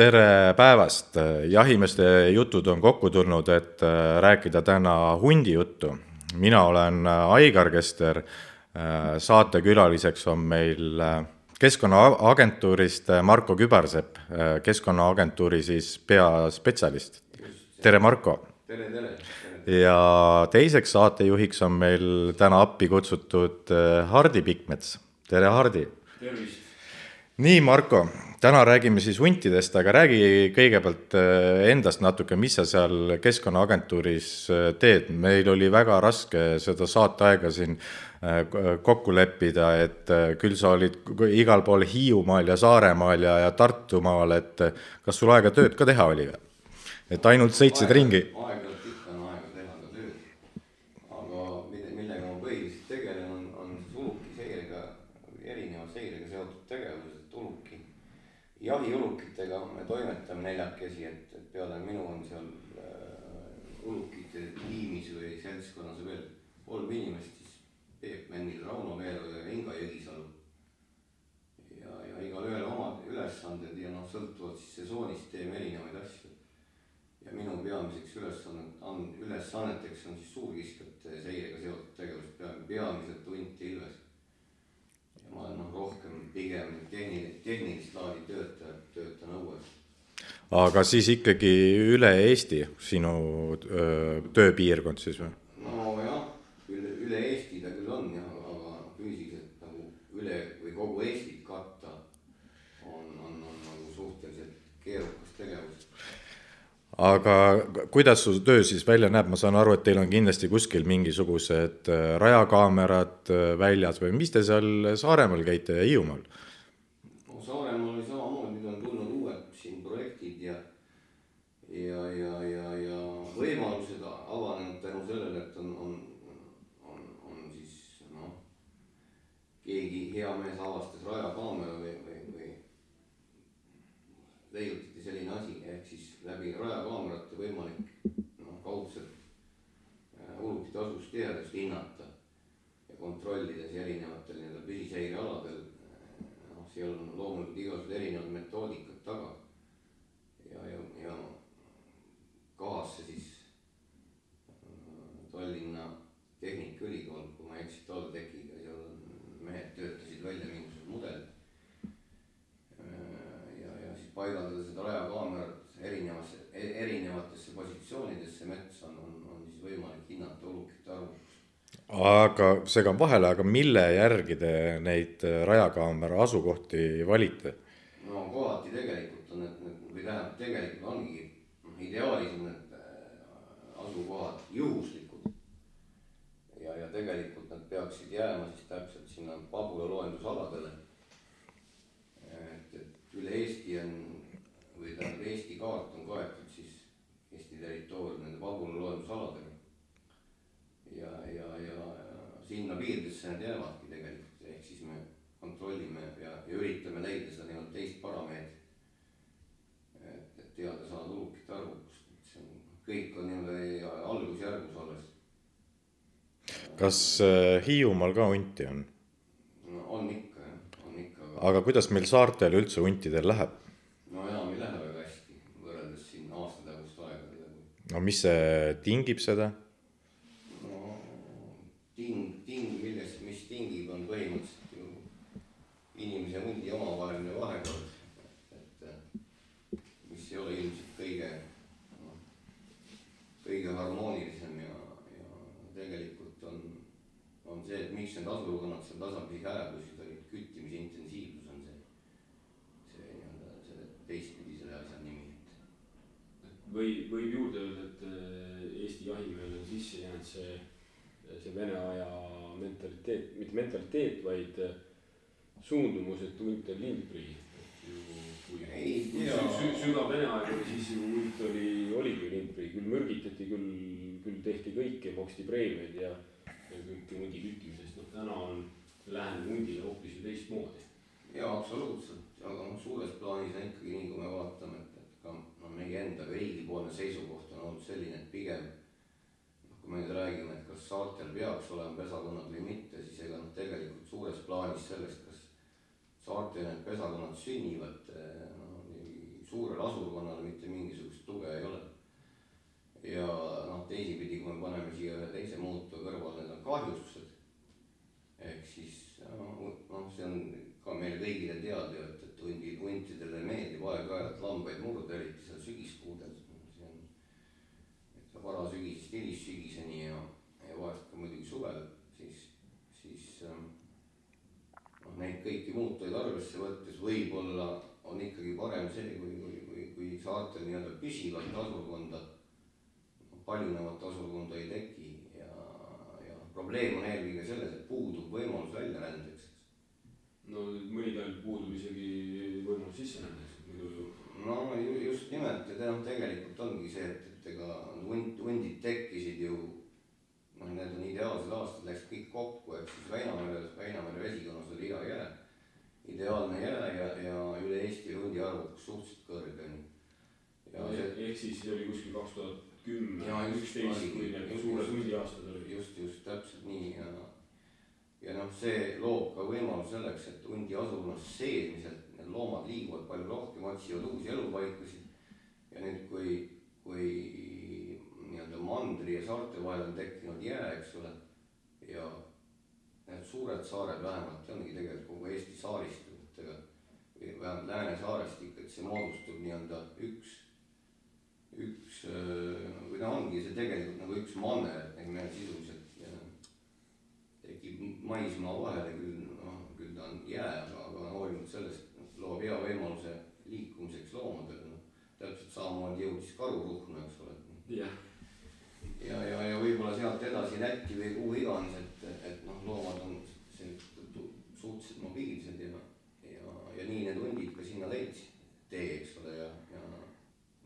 tere päevast, jahimeeste jutud on kokku tulnud, et äh, rääkida täna hundi juttu. mina olen äh, Aigar Kester, äh, saatekülaliseks on meil Keskkonnaagentuurist Marko Kübarsepp, Keskkonnaagentuuri siis peaspetsialist. tere, Marko! tere, tere, tere.! ja teiseks saatejuhiks on meil täna appi kutsutud Hardi Pikmets, tere, Hardi! tervist! nii, Marko täna räägime siis huntidest, aga räägi kõigepealt äh, endast natuke, mis sa seal Keskkonnaagentuuris äh, teed, meil oli väga raske seda saateaega siin äh, kokku leppida, et küll sa olid igal pool Hiiumaal ja Saaremaal ja, ja Tartumaal, et kas sul aega tööd ka teha oli või? et ainult sõitsid ringi? aeg-ajalt ikka on aega teha ka tööd, aga millega ma põhiliselt tegelen, on, on uluki seirega, erineva seirega seotud tegevused jahiulukitega me toimetame neljakesi, et, et peale minu on seal äh, ulukite tiimis või seltskonnas veel kolm inimest, siis Peep Männil, Rauno Meeloja ja Inga Jõgisalu. ja, ja igalühel omad ülesanded ja noh, sõltuvalt siis sesoonist teeme erinevaid asju. ja minu peamiseks ülesannet, ülesanneteks on siis suurkiskjate seirega seotud tegevus, peamiselt hunt ja ilves ma olen noh, rohkem pigem tehnilist, tehnilist laadi töötaja, töötan õues. aga siis ikkagi üle Eesti sinu öö, tööpiirkond siis või? nojah, üle, üle Eesti ta küll on jah, aga füüsiliselt nagu üle või kogu Eestit katta on, on, on nagu suhteliselt keerukas tegevus aga kuidas su töö siis välja näeb, ma saan aru, et teil on kindlasti kuskil mingisugused äh, rajakaamerad äh, väljas või mis te seal Saaremaal käite ja Hiiumaal? no Saaremaal oli samamoodi, nüüd on tulnud uued siin projektid ja ja, ja, ja, ja võimalused avanenud tänu sellele, et on, on, on, on siis noh, keegi hea mees avastas rajakaamera või, või, või leiutati selline asi, ehk siis läbi rajakaamerate võimalik noh, kaudselt äh, ulukite asustihedust hinnata ja kontrollides erinevatel nii-öelda püsiseirealadel. Äh, seal on loomulikult igasugused erinevad metoodikad taga. ja, ja, ja kahasse siis äh, Tallinna Tehnikaülikool, kui ma ei eksi, TalTechiga, seal mehed töötasid välja mingisugused mudelid. ja, ja siis paigaldada seda rajakaamerat erinevas, e-, erinevatesse positsioonidesse metsa on, on, on siis võimalik hinnata ulukite arvukust. Aga segan vahele, aga mille järgi te neid äh, rajakaamera asukohti valite? no kohati tegelikult on need või tähendab, tegelikult ongi, noh ideaalis on need äh, asukohad juhuslikud. ja, ja tegelikult nad peaksid jääma siis täpselt sinna pabula loendusaladele. et, et üle Eesti on või tähendab Eesti kaart on kaetud siis Eesti territoorium nende vabulaloendusaladega. Ja, ja, ja sinna piiridesse need jäävadki tegelikult, ehk siis me kontrollime ja, ja üritame leida seda nii-öelda teist parameetrit. et, et teada saada ulukite arvukust, et see on, kõik on nii-öelda algusjärgus alles. kas äh, Hiiumaal ka hunti on? no on ikka jah, on ikka. aga kuidas meil saartel üldse huntidel läheb? no enam ei lähe väga hästi, võrreldes siin aastataguste aegadega. no mis see tingib seda? Ting, millest, mis tingib, on põhimõtteliselt ju inimese hundi omavaheline vahekord. et mis ei ole ilmselt kõige, kõige harmoonilisem ja, ja tegelikult on, on see, et miks need asulukonnad seal tasapisi hääbusid olid, küttimise intensiivsus on see teistpidi selle asja nimi. või võib juurde öelda, et äh, Eesti jahimehed on sisse jäänud see, see vene aja mentaliteet, mitte mentaliteet, vaid äh, suundumus, et hunt on lindprii. kui, kui sü, sügav vene aeg oli, siis ju hunt oli, oligi lindprii, küll mürgitati, küll, küll tehti kõike, maksti preemiaid ja, ja kõike hundi küttimisest, noh täna on, läheneb hundile hoopis ju teistmoodi. jaa, absoluutselt aga noh, suures plaanis on ikkagi nii, kui me vaatame, et, et ka no meie enda riigipoolne seisukoht on olnud selline, et pigem noh, kui me nüüd räägime, et kas saartel peaks olema pesakonnad või mitte, siis ega noh, tegelikult suures plaanis sellest, kas saartel need pesakonnad sünnivad no, suure suurele asurkonnale mitte mingisugust tuge ei ole. ja noh, teisipidi, kui me paneme siia ühe teise muutuja kõrvale, need on kahjustused. ehk siis noh, see on ka meile kõigile teada ju, et, et hundi, huntidele meeldib aeg-ajalt lambaid murda, eriti seal sügiskuudel. Varasügisest hilissügiseni ja, ja vahest ka muidugi suvel, siis, siis ähm, noh, neid kõiki muutujaid arvesse võttes võib-olla on ikkagi parem see, kui, kui, kui, kui saartel nii-öelda püsivat asurkonda, paljunevat asurkonda ei teki ja, ja probleem on eelkõige selles, et puudub võimalus väljarändeks no mõni talv puudub isegi võimalus sisserändeks, muidu. no just nimelt ja noh, tegelikult ongi see, et, et ega hunt, hundid tekkisid ju noh, need on ideaalsed aastad, läks kõik kokku, ehk siis Väinamere, Väinamere vesikonnas oli hea jää, ideaalne jää ja, ja üle Eesti hundi arvukus suhteliselt kõrge on ju. ehk siis see oli kuskil kaks tuhat kümme, üksteist, kui need suured hundiaastad olid. just, just täpselt nii ja ja noh, see loob ka võimaluse selleks, et hundi asulas seesmiselt need loomad liiguvad palju rohkem, otsivad uusi elupaikasid. ja nüüd, kui, kui nii-öelda mandri ja saarte vahel on tekkinud jää, eks ole, ja need suured saared vähemalt ongi tegelikult kogu Eesti saaristudega või vähemalt Läänesaarest ikka, et see moodustub nii-öelda üks, üks või no ongi see tegelikult nagu üks manner, et meil sisuliselt maismaa vahele, küll noh, küll ta on jää, aga, hoolimata sellest loob hea võimaluse liikumiseks loomadele, noh. Täpselt samamoodi jõudis karuruhnu, eks ole. jah. ja, ja, ja võib-olla sealt edasi Lätti või kuhu iganes, et, et noh, loomad on suhteliselt mobiilsed ja, ja, ja nii need hundid ka sinna leidsid tee, eks ole, ja, ja,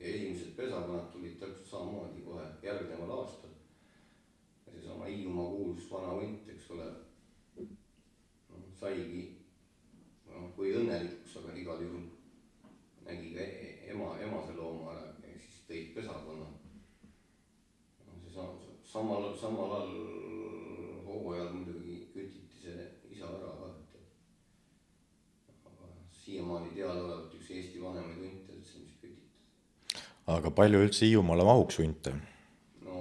ja esimesed pesakonnad tulid täpselt samamoodi kohe järgneval aastal. seesama Hiiumaa kuulus vana hunt, eks ole saigi noh, kui õnnelikuks, aga igal juhul nägi ka ema, emase looma ära, ehk siis tõid pesakonna. no see sam-, samal, samal ajal hooajal muidugi kütiti see isa ära ka, et aga siiamaani teadaolevalt üks Eesti vanemaid hunte üldse, mis kütiti. aga palju üldse Hiiumaale mahuks hunte? no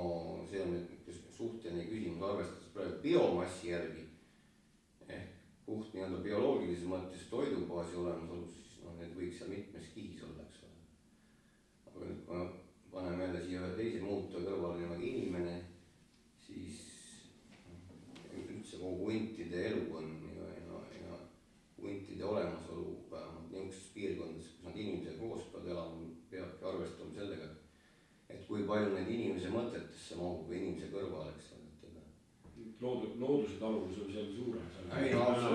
see on nüüd suhteline küsimus, arvestades praegu biomassi järgi puht nii-öelda bioloogilises mõttes toidubaasi olemasolus, siis noh, need võiks seal mitmes kihis olla, eks ole. aga nüüd, kui me paneme jälle siia ühe teise muutuja kõrvale nimega inimene, siis üldse kogu huntide elukond ja, ja, ja huntide olemasolu vähemalt niisugustes piirkondades, kus nad inimesega koos peavad elama, peabki arvestama sellega, et kui palju neid inimese mõtetesse mahub või inimese kõrvale, eks loodud, looduse taluvus on seal suurem.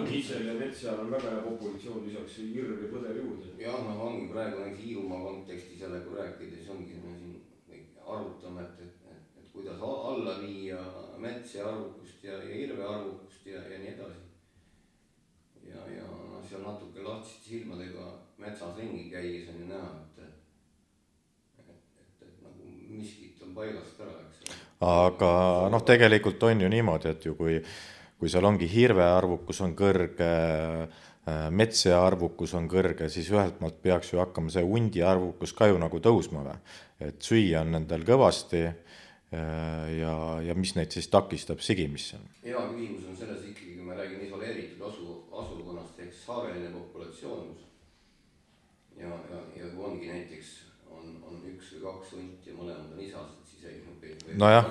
kitsel ja metsal on väga hea populatsioon, lisaks hirv ja põder juurde. jah, noh ongi praegu näiteks Hiiumaa kui rääkida, siis ongi me siin arutame, et, et, et, et kuidas alla viia metsa arvukust ja, ja hirve arvukust ja, ja nii edasi. ja, ja noh, seal natuke lahtiste silmadega metsas ringi käies on ju näha, et, et, et nagu miskit on paigast ära, eks ole aga noh, tegelikult on ju niimoodi, et ju kui, kui seal ongi hirve arvukus on kõrge, äh, metsa arvukus on kõrge, siis ühelt poolt peaks ju hakkama see hundi arvukus ka ju nagu tõusma või. et süüa on nendel kõvasti äh, ja, ja mis neid siis takistab sigimisse? hea küsimus on selles ikkagi, kui me räägime isoleeritud asu, asukonnast ehk saareline populatsioon. ja, ja, ja kui ongi näiteks on, on üks või kaks hunti ja mõlemad on isased, nojah.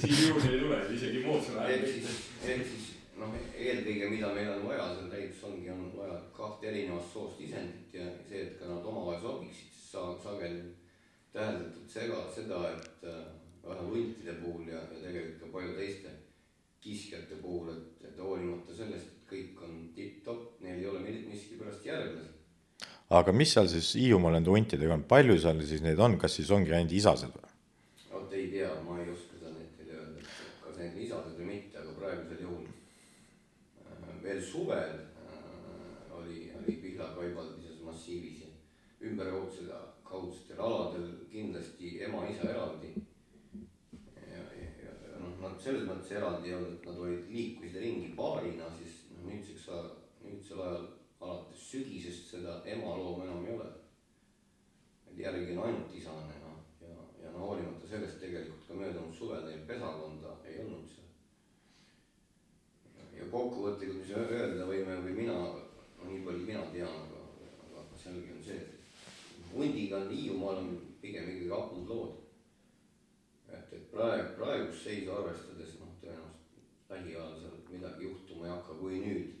siis juurde ei tule, isegi moodsal ajal. ehk siis, ehk siis noh, eelkõige, mida meil on vaja seal täitus ongi, on vaja kahte erinevast soost isendit ja see, et ka nad omavahel sobiksid, siis saab sageli täheldatud sega, seda, et äh, vähe huntide puhul ja, ja tegelikult ka palju teiste kiskjate puhul, et, et hoolimata sellest, et kõik on tipp-topp, neil ei ole miskipärast järglasi. aga mis seal siis Hiiumaal nende huntidega on, palju seal siis neid on, kas siis ongi ainult isased või? Ei tea, ma ei oska seda nüüd teile öelda, kas need lisased või mitte, aga praegusel juhul äh, veel suvel äh, oli, oli pihlakaibaldises massiivis ja ümberkaudsel, kaudsetel aladel kindlasti ema-isa eraldi. ja, ja, ja, ja noh, nad selles mõttes eraldi ei olnud, et nad olid, liikusid ringi paarina, siis noh, nüüdseks, nüüdsel ajal alates sügisest seda emalooma enam ei ole. järgi on ainult isane no hoolimata sellest tegelikult ka möödunud suvel neil pesakonda ei olnud seal. ja kokkuvõtlikult, mis öelda võime või mina, no nii palju mina tean, aga, aga selge on see, et hundiga on Hiiumaal on pigem ikkagi hapud lood. et, et praegu, praegust seisu arvestades noh, tõenäoliselt lähiajal seal midagi juhtuma ei hakka, kui nüüd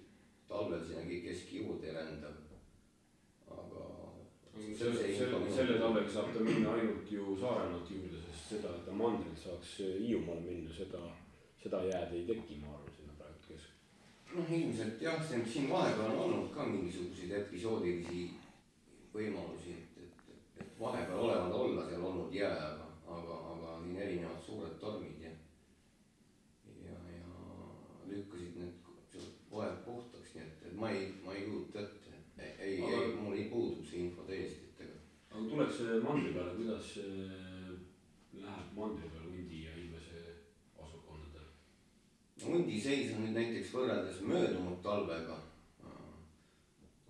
talvel sinna keski juurde ei rända. aga. selle, selle, selle talvega saab ta minna ainult ju Saaremaalt juurde, sest seda, et ta mandrilt saaks Hiiumaale minna, seda, seda jääd ei teki, ma arvan, sinna praegu kesk. noh, ilmselt jah, siin vahepeal on olnud ka mingisuguseid episoodilisi võimalusi, et, et, et vahepeal olevat olla seal olnud jää, aga, aga, aga siin erinevad suured tormid ja, ja, ja lükkasid need poed puhtaks, nii et, et ma ei, ma ei kujuta ette, ei, Aga- ei, mul ei puudub see info täiesti, et ega. Aga tuleks mandri peale, kuidas äh, läheb mandri peal hundi ja inimese asukondadel? hundi seis on nüüd näiteks võrreldes möödunud talvega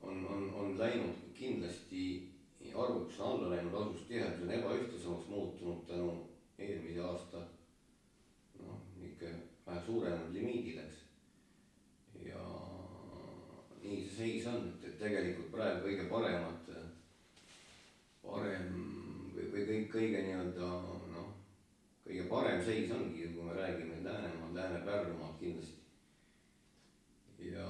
on, on, on läinud kindlasti arvukus on alla läinud, asustihedus on ebaühtlasemaks muutunud tänu eelmise aasta noh, niisugune vähe suurenenud limiidile, eks. ja nii see seis on, et, et tegelikult praegu kõige paremad, parem või, või kõik kõige nii-öelda noh, kõige parem seis ongi, kui me räägime Läänemaalt, Lääne-Pärnumaalt kindlasti. ja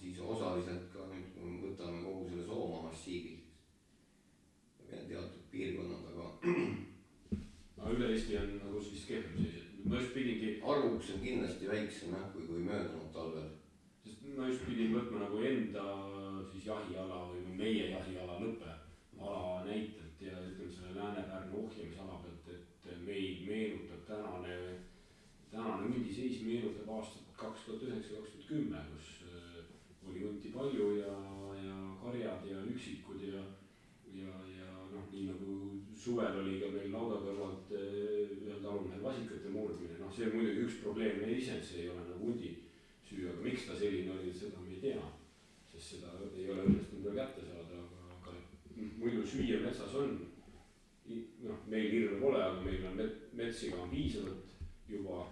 siis osaliselt ka nüüd, kui me võtame kogu selle Soomaa massiivi, veel teatud piirkonnad, aga aga üle Eesti on nagu siis kehvem seis, et ma just pidingi, arvukus on kindlasti väiksem jah, kui, kui möödunud talvel. sest ma just pidin võtma nagu enda siis jahiala või meie jahiala lõppe ala näitelt ja ütleme selle Lääne-Pärnu ohjamisala pealt, et meil meenutab tänane, hundiseis meenutab aastat kaks tuhat üheksa, kaks tuhat kümme, kus äh, oli hunti palju ja, ja karjad ja üksikud ja, ja, ja noh, nii nagu suvel oli ka meil lauda kõrvalt äh, ühel talumehel vasikate murdmine, noh, see on muidugi üks probleem iseenesest, see ei ole nagu hundi süü, aga miks ta selline oli, seda me ei tea. sest seda ei ole õnnestunud veel kätte saada, aga, aga muidu süüa metsas on. noh, meil hirme pole, aga meil on met-, metsi ka piisavalt juba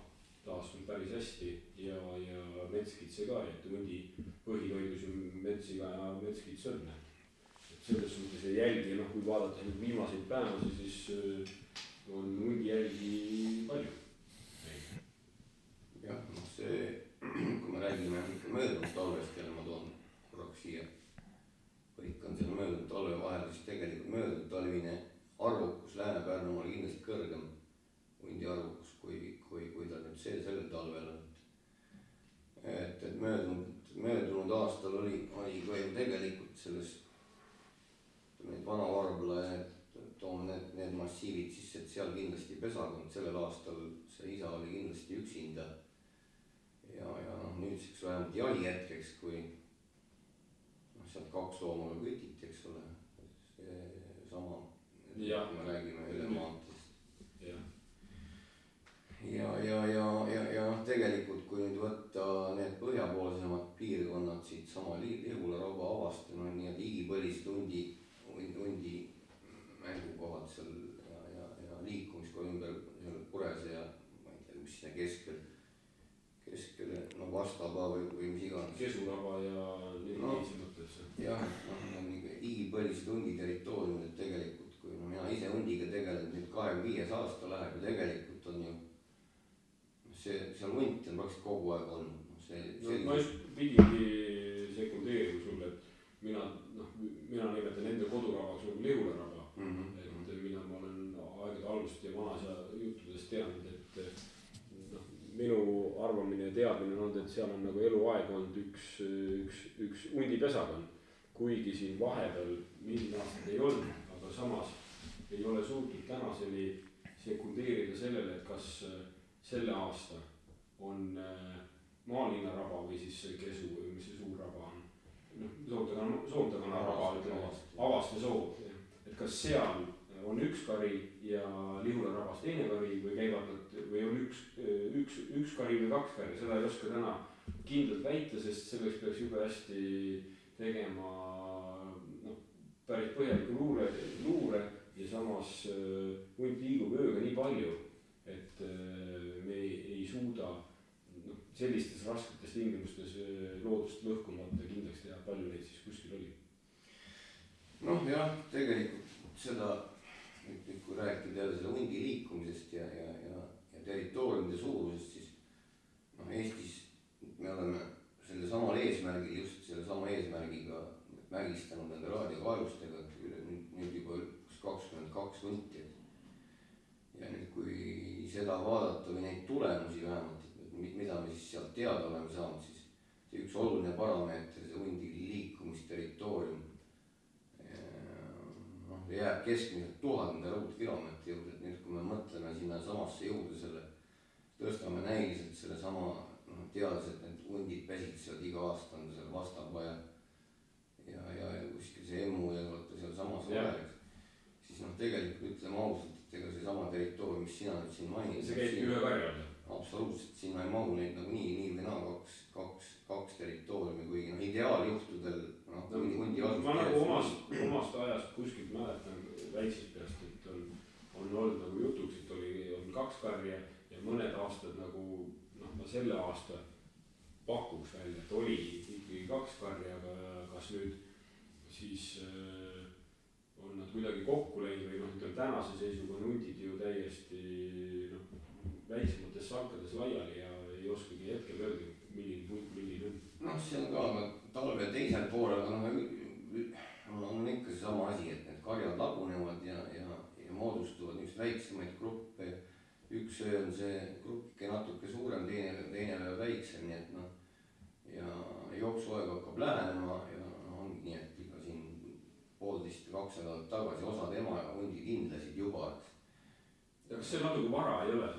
taastunud päris hästi ja, ja metskitse ka, et hundi põhitoidus ju metssiga ja metskits on. et selles suhtes ei jälgi, noh, kui vaadata nüüd viimaseid päevasid, siis äh, on hundi jälgi palju. jah, noh see, kui me räägime möödunud talvest jälle ma toon korraks siia. põikan selle möödunud talve vahele, siis tegelikult möödunud talvine arvukus Lääne-Pärnumaal kindlasti kõrgem hundi arvukus, kui, kui, kui ta nüüd see sellel talvel on. et, et möödunud, möödunud aastal oli, oli ka ju tegelikult selles ütleme Vana-Varbla ja need, toome need, need massiivid sisse, et seal kindlasti pesakond sellel aastal, see isa oli kindlasti üksinda. ja, ja noh, nüüdseks vähemalt jahihetkeks, kui noh, sealt kaks looma kütiti, eks ole, seesama, me räägime üle maanteest. Ja, ja, ja, ja, ja noh, tegelikult kui nüüd võtta need põhjapoolsemad piirkonnad siitsama Li- Lihula rauba avast, no nii-öelda igipõlised hundi, hundi, mängukohad seal ja, ja, ja liikumiskoha ümber seal Kurese ja ma ei tea, mis sinna keskel, keskel, no Vastaba või, või mis iganes. kesuraba ja nii No. mõttes. jah, noh, need on niisugune igipõlised hundi territooriumid, tegelikult kui no mina ise hundiga tegelen, nüüd kahekümne viies aasta läheb ja tegelikult on ju see, seal hunti on praktiliselt kogu aeg olnud, noh see, no see ma just pidingi sekundeerima sulle, et mina, noh, mina nimetan enda kodurabaks nagu Lihula raba. mm. -hmm. et mida ma olen aegade algusest ja vanaisa juttudest teadnud, et noh, minu arvamine ja teadmine on olnud, et seal on nagu eluaeg olnud üks, üks, üks hundipesakond. kuigi siin vahepeal mingid aastad ei olnud, aga samas ei ole suutnud tänaseni sekundeerida sellele, et kas äh, selle aasta on äh, maalinna raba või siis kesu või mis see suur raba on, noh, soomtakonna, soomtakonna raba, ütleme, Avaste soov, et kas seal on üks kari ja Lihula rabas teine kari või käivad nad või on üks, üks, üks kari või kaks kari, seda ei oska täna kindlalt väita, sest selleks peaks jube hästi tegema noh, päris põhjaliku luure, luure ja samas äh, hunt liigub ööga nii palju et äh, me ei, ei suuda noh, sellistes rasketes tingimustes äh, loodust lõhkumata kindlaks teha, palju neid siis kuskil oli? noh jah, tegelikult seda, nüüd kui rääkida jälle selle hundi liikumisest ja, ja, ja, ja territooriumide suurusest, siis noh, Eestis me oleme sellesamal eesmärgil, just sellesama eesmärgiga märgistanud nende raadiokaevustega, nüüd juba kas kakskümmend kaks hunti ja nüüd, kui seda vaadata või neid tulemusi vähemalt, mida me siis sealt teada oleme saanud, siis see üks oluline parameeter, see hundi liikumisterritoorium, noh, jääb keskmiselt tuhande ruutkilomeetri juurde, et nüüd, kui me mõtleme sinnasamasse juurde selle, tõstame näiliselt sellesama, noh, teades, et need hundid pesitsevad iga aasta on seal Vastapa ja ja, ja, kuskil see Emmu ja vaata sealsamas eks. siis noh, tegelikult ütleme ausalt, et ega seesama territoorium, mis sina nüüd siin mainisid. see käibki ühe karja all absoluutselt, sinna ei mahu neid nagunii nii või naa kaks, kaks, kaks territooriumi, kuigi noh, ideaaljuhtudel noh no, hundi asus. ma nagu omast, omast ajast kuskilt mäletan väiksest peast, et on, on olnud nagu jutuks, et oli, on kaks karja ja mõned aastad nagu noh, ma selle aasta pakuks välja, et oli ikkagi kaks karja, aga kas nüüd siis äh, kuidagi kokku läinud või noh, ütleme tänase seisuga on hundid ju täiesti väiksemates sankades laiali ja ei oskagi hetkel öelda, milline punt milline on. noh, see on ka, aga talve teisel poolel, aga noh, on ikka seesama asi, et need karjad lagunevad ja, ja, ja moodustuvad niisuguseid väiksemaid gruppe. üks öö on see gruppike natuke suurem, teine, teine väiksem, nii et noh, ja jooksuaeg hakkab lähenema ja noh, ongi nii, et ikka siin poolteist või kaks nädalat tagasi osad ema ja hundid hindlesid juba, ja kas see natuke vara ei ole?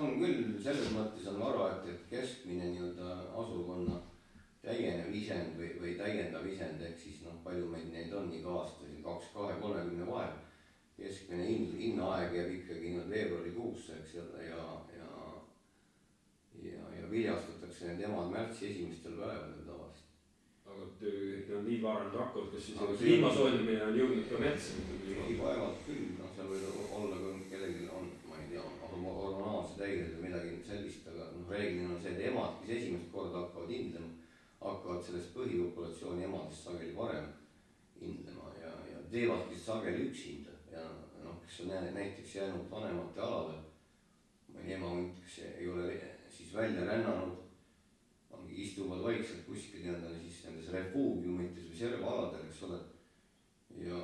on küll, selles mõttes on vara, et, et keskmine nii-öelda asukonna täienev isend või, või täiendav isend, ehk siis noh, palju meid neid on iga aasta, siin kaks, kahe, kolmekümne vahel. keskmine hind, hinnaaeg jääb ikkagi nüüd veebruarikuusse, eks ja, ja, ja, ja, ja viljastatakse need emad märtsi esimestel päevadel. Aga need on nii varem hakkavad, kas siis kliima soojenemine on jõudnud ka metsa? ei, vaevalt küll, noh, seal võib olla ka kellelgi on hormonaalsed häired või midagi sellist, aga noh, reeglina on see, et emad, kes esimest korda hakkavad hindlema, hakkavad sellest põhipopulatsiooni emadest sageli varem hindlema ja, ja teevadki sageli üksinda ja noh, kes on näiteks jäänud vanemate alale, mõni ema hunt, kes ei ole siis välja rännanud, istuvad vaikselt kuskil nii-öelda siis nendes refuugiumites või servaaladel, eks ole, ja,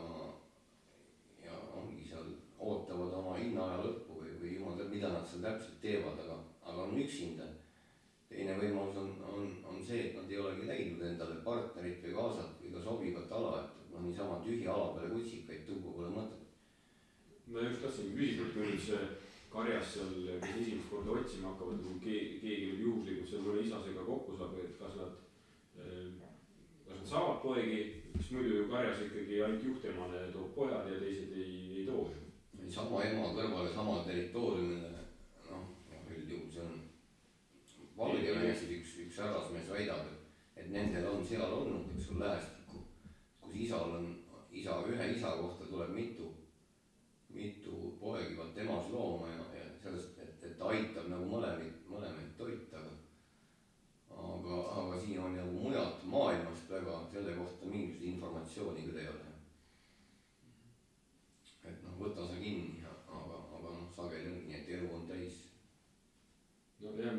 ja ongi seal, ootavad oma hinnaaja lõppu jumal teab, mida nad seal täpselt teevad, aga, aga on üksinda. teine võimalus on, on, on see, et nad ei olegi leidnud endale partnerit või kaasat või ka sobivat ala, et noh, niisama tühja ala peale kutsikaid tuua pole mõtet. ma just tahtsingi küsida, et kui nüüd see karjas seal, kes esimest korda otsima hakkavad, kui keegi, keegi nüüd juhuslikult seal mõne isasega kokku saab, et kas nad, kas nad saavad poegi, sest muidu ju karjas ikkagi ainult juhtemane toob pojad ja teised ei, ei too ju. Sama ema kõrvale sama territooriumile, noh, noh üldjuhul see on Valgevenest üks, üks härrasmees väidab, et, et nendel on seal olnud, eks ole, lähestikku, kus isal on, isa, ühe isa kohta tuleb mitu, mitu poegivat emaslooma ja, ja sellest, et, et ta aitab nagu mõlemaid, mõlemaid toita, aga aga, aga siin on nagu mujalt maailmast väga selle kohta mingisugust informatsiooni küll ei ole võta sa kinni, aga, aga noh, sageli ongi nii, et elu on täis. nojah,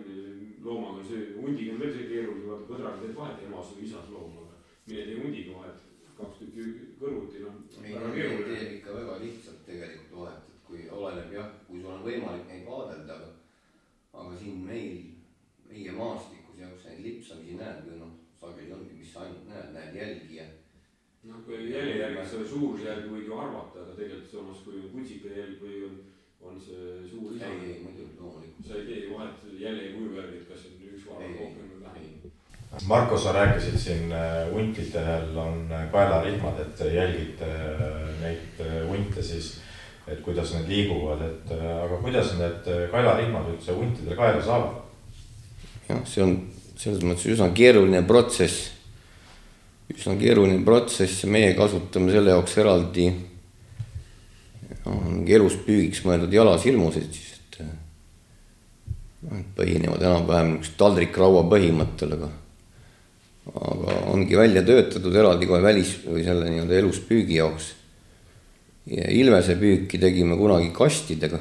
loomaga on see, hundiga on veel see keeruline, vaata põdraga teed vahet emas või isas loomaga. mine tee hundiga vahet, kaks tükki kõrvuti, noh. teeb ikka väga lihtsalt tegelikult vahet, et kui oleneb jah, kui sul on võimalik neid vaadelda, aga, aga siin meil, meie maastikus ja kus neid lipsamisi näed või noh, sageli ongi, mis sa ainult näed, näed jälgi ja noh, kui jälje järgi selle suurusjärgi võib ju arvata, aga tegelikult samas, kui on kutsika jälg või on, on see suur isa. ei, ei muidugi loomulikult. sa ei teegi vahet jälje kuju järgi, et kas on üks vahe rohkem või vähem. Marko, sa rääkisid siin äh, huntidel on äh, kaelarihmad, et jälgid äh, neid hunte siis, et kuidas need liiguvad, et aga kuidas need kaelarihmad üldse huntidel kaela saavad? jah, see on selles mõttes üsna keeruline protsess üsna keeruline protsess meie kasutame selle jaoks eraldi no, eluspüügiks mõeldud jalasilmuseid siis, et põhinevad enam-vähem niisugusel taldrikraua põhimõttel, aga aga ongi välja töötatud eraldi kohe välis või selle nii-öelda eluspüügi jaoks. ja ilvesepüüki tegime kunagi kastidega.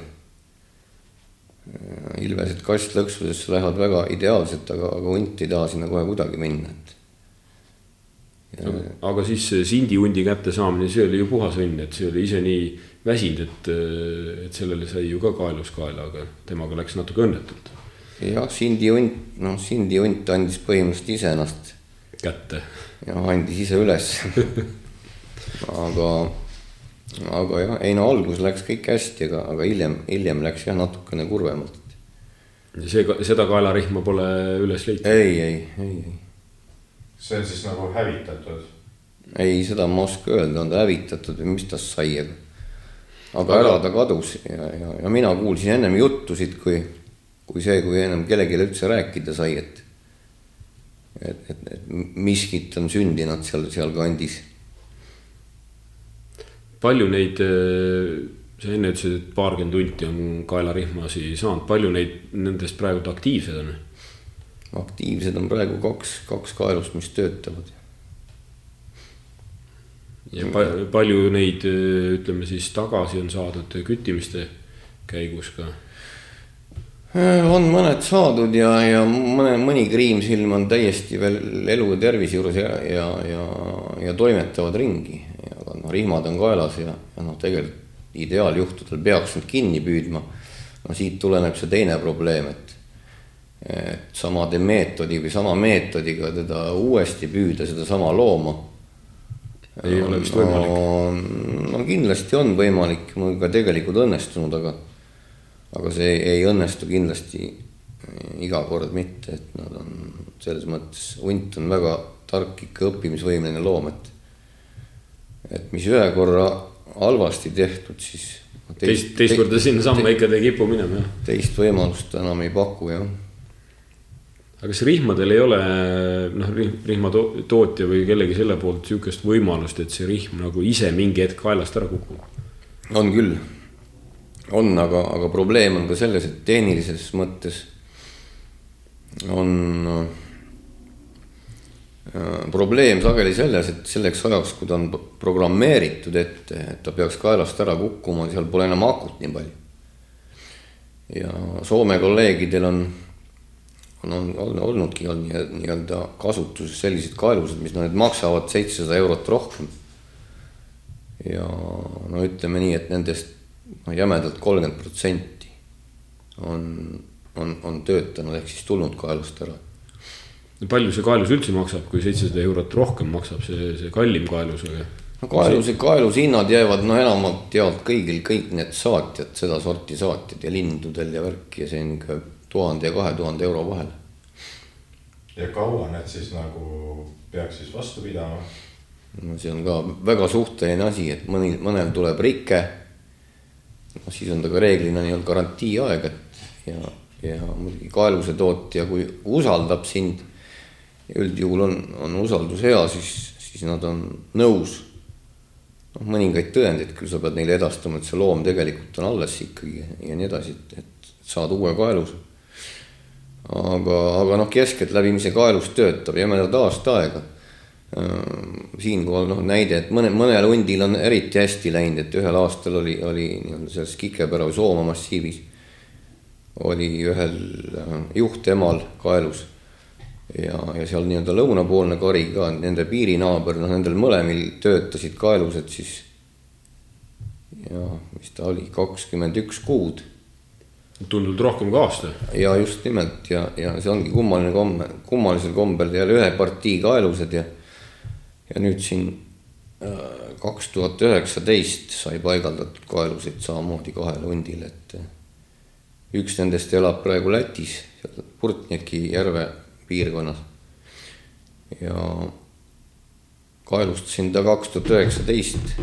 ilvesed kastlõksudesse lähevad väga ideaalselt, aga, aga hunt ei taha sinna kohe kuidagi minna, et. Ja... aga siis sindihundi kättesaamine, see oli ju puhas õnn, et see oli ise nii väsinud, et, et sellele sai ju ka kaelus kaela, aga temaga läks natuke õnnetult. jah, sindihunt, noh, sindihunt andis põhimõtteliselt ise ennast kätte. ja andis ise üles aga, aga jah, ei no alguses läks kõik hästi, aga, aga hiljem, hiljem läks jah natukene kurvemalt. ja see, seda kaelarihma pole üles leitud? ei, ei, ei, ei. see on siis nagu hävitatud? ei, seda ma ei oska öelda, on ta hävitatud või mis tast sai, aga aga ära ta kadus ja, ja, ja mina kuulsin ennem juttusid, kui, kui see, kui ennem kellelegi üldse rääkida sai, et et, et, et miskit on sündinud seal, sealkandis. palju neid, äh, sa enne ütlesid, et paarkümmend hunti on kaelarihmasi saanud, palju neid nendest praegu aktiivsed on? aktiivsed on praegu kaks, kaks kaelust, mis töötavad. ja pa, palju neid, äh, ütleme siis tagasi on saadud küttimiste käigus ka on mõned saadud ja, ja mõne, mõni kriimsilm on täiesti veel elu ja tervise juures ja, ja, ja, ja toimetavad ringi. aga noh, rihmad on kaelas ja, ja noh, tegelikult ideaaljuhtudel peaks nad kinni püüdma. no siit tuleneb see teine probleem, et, et samade meetodi või sama meetodiga teda uuesti püüda, sedasama looma. ei ole vist võimalik no,. no kindlasti on võimalik, mul ka tegelikult õnnestunud, aga aga see ei õnnestu kindlasti äh, iga kord mitte, et nad on selles mõttes, hunt on väga tark ikka õppimisvõimeline loom, et et mis ühe korra halvasti tehtud, siis teist, teist, teist korda sinnasamma ikka ei kipu minema, jah? teist võimalust enam ei paku, jah. aga kas rihmadel ei ole noh, rihmatootja või kellegi selle poolt sihukest võimalust, et see rihm nagu ise mingi hetk kaelast ära kukub? on küll on, aga, aga probleem on ka selles, et tehnilises mõttes on äh, probleem sageli selles, et selleks ajaks, kui ta on programmeeritud ette, et ta peaks kaelast ära kukkuma, seal pole enam akut nii palju. ja Soome kolleegidel on, on, on, on olnudki on nii-öelda kasutuses sellised kaelused, mis noh, need maksavad seitsesada eurot rohkem. ja no ütleme nii, et nendest noh, jämedalt kolmkümmend protsenti on, on, on töötanud ehk siis tulnud kaelust ära. palju see kaelus üldse maksab, kui seitsesada eurot rohkem maksab see, see kallim kaelus või? no kaeluse, kaelushinnad jäävad noh, enamalt jaolt kõigil, kõik need saatjad, sedasorti saatjad ja lindudel ja värki ja see on ikka tuhande ja kahe tuhande euro vahel. ja kaua need siis nagu peaks siis vastu pidama? no see on ka väga suhteline asi, et mõni, mõnel tuleb rike noh, siis on ta ka reeglina nii-öelda garantiiaeg, et ja, ja muidugi kaeluse tootja, kui usaldab sind, üldjuhul on, on usaldus hea, siis, siis nad on nõus noh, mõningaid tõendeid küll sa pead neile edastama, et see loom tegelikult on alles ikkagi ja nii edasi, et, et saad uue kaeluse. aga, aga noh, keskeltläbi, mis see kaelus töötab, jämedalt aasta aega siinkohal noh näide, et mõne, mõnel hundil on eriti hästi läinud, et ühel aastal oli, oli nii-öelda selles Kikepära või Soomaa massiivis oli ühel äh, juhtemal kaelus ja, ja seal nii-öelda lõunapoolne kari ka, nende piirinaaber, noh, nendel mõlemil töötasid kaelused siis ja mis ta oli, kakskümmend üks kuud. tunduvalt rohkem kui aasta. ja just nimelt ja, ja see ongi kummaline komme, kummalisel kombel jälle ühe partii kaelused ja ja nüüd siin äh, kaks tuhat üheksateist sai paigaldatud kaelusid samamoodi kahele hundile, et äh, üks nendest elab praegu Lätis, seal Purtniki järve piirkonnas. ja kaelustasin ta kaks tuhat üheksateist.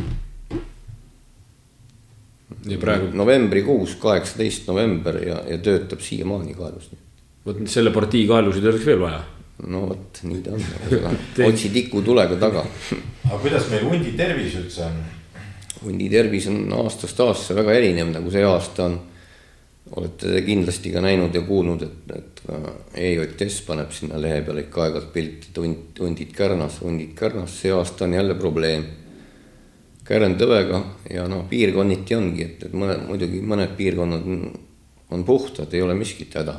ja praegu. novembrikuus, kaheksateist november ja, ja töötab siiamaani kaelus. vot selle partii kaelusid oleks veel vaja no vot, nii ta on, otsi tikutulega taga. aga kuidas meil hundi tervis üldse on? hundi tervis on aastast aastasse väga erinev, nagu see aasta on. olete te kindlasti ka näinud ja kuulnud, et, et ka EJS paneb sinna lehe peale ikka aeg-ajalt pilti, et hunt, hundid kärnas, hundid kärnas, see aasta on jälle probleem. kärn tõvega ja noh, piirkonniti ongi, et, et mõned, muidugi mõned piirkonnad on, on puhtad, ei ole miskit häda.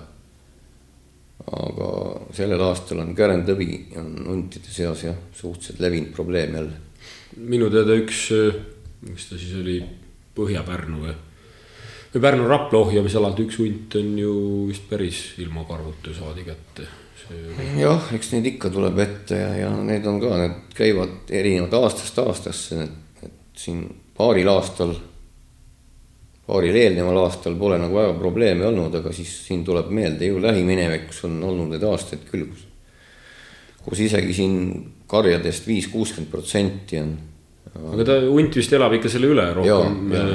Aga sellel aastal on kärntõvi on huntide seas jah, suhteliselt levinud probleem jälle. minu teada üks, mis ta siis oli, Põhja-Pärnu või või Pärnu-Rapla ohjamisalad, üks hunt on ju vist päris ilma karvuta saadi kätte. jah, eks neid ikka tuleb ette ja, ja need on ka, need käivad erinevad aastast aastasse, et siin paaril aastal, paaril eelneval aastal pole nagu väga probleeme olnud, aga siis siin tuleb meelde ju lähiminevikus on olnud neid aastaid küll, kus, kus isegi siin karjadest viis, kuuskümmend protsenti on aga ta hunt vist elab ikka selle üle rohkem, äh,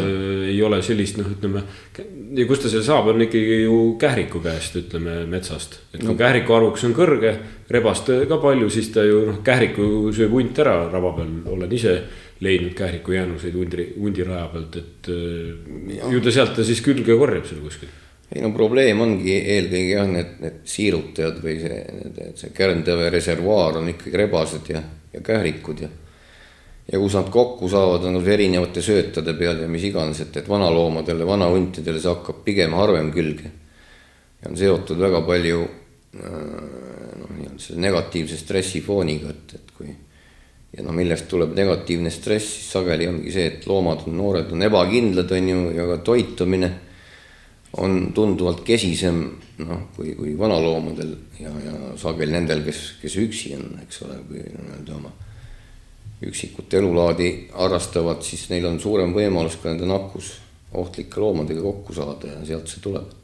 ei ole sellist noh, ütleme. ja kust ta selle saab, on ikkagi ju kähriku käest, ütleme metsast, et kui no. kähriku arvukus on kõrge, rebast ka palju, siis ta ju noh, kähriku sööb hunt ära raba peal, olen ise leidnud kähriku jäänuseid hundi, hundiraja pealt, et äh, ja. ju ta sealt ta siis külge korjab seal kuskil ei no probleem ongi eelkõige jah, need, need siirutajad või see, see Kärntõve reservuaar on ikkagi rebased ja, ja kährikud ja ja kus nad kokku saavad, on erinevate söötade peal ja mis iganes, et, et vanaloomadele, vanahuntidele see hakkab pigem harvem külge. ja on seotud väga palju äh, noh, nii-öelda selle negatiivse stressi fooniga, et, et kui ja noh, millest tuleb negatiivne stress, siis sageli ongi see, et loomad on, noored on ebakindlad, on ju, ja ka toitumine on tunduvalt kesisem noh, kui, kui vanaloomadel ja, ja sageli nendel, kes, kes üksi on, eks ole, kui nii-öelda oma üksikut elulaadi harrastavad, siis neil on suurem võimalus ka nende nakkus ohtlike loomadega kokku saada ja sealt see tuleb.